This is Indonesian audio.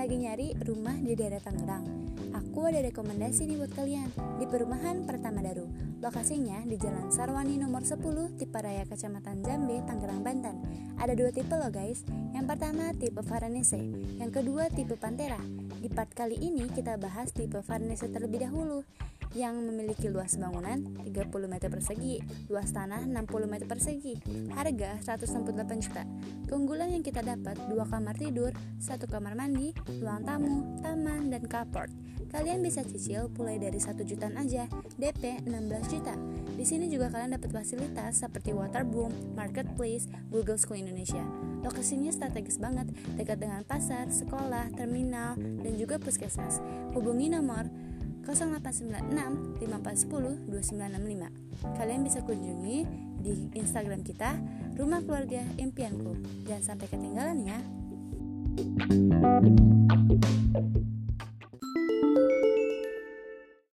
Lagi nyari rumah di daerah Tangerang? Aku ada rekomendasi nih buat kalian di perumahan Pertama Daru. Lokasinya di Jalan Sarwani nomor 10, Tiparaya, Kecamatan Jambe, Tangerang, Banten. Ada dua tipe loh guys. Yang pertama tipe Varanese, yang kedua tipe Pantera. Di part kali ini kita bahas tipe Varanese terlebih dahulu yang memiliki luas bangunan 30 meter persegi, luas tanah 60 meter persegi, harga 168 juta. Keunggulan yang kita dapat dua kamar tidur, satu kamar mandi, ruang tamu, taman, dan carport. Kalian bisa cicil mulai dari 1 jutaan aja, DP 16 juta. Di sini juga kalian dapat fasilitas seperti waterboom, marketplace, Google School Indonesia. Lokasinya strategis banget, dekat dengan pasar, sekolah, terminal, dan juga puskesmas. Hubungi nomor 0896 5410 2965. Kalian bisa kunjungi di Instagram kita Rumah Keluarga Impianku. Jangan sampai ketinggalan ya. thank you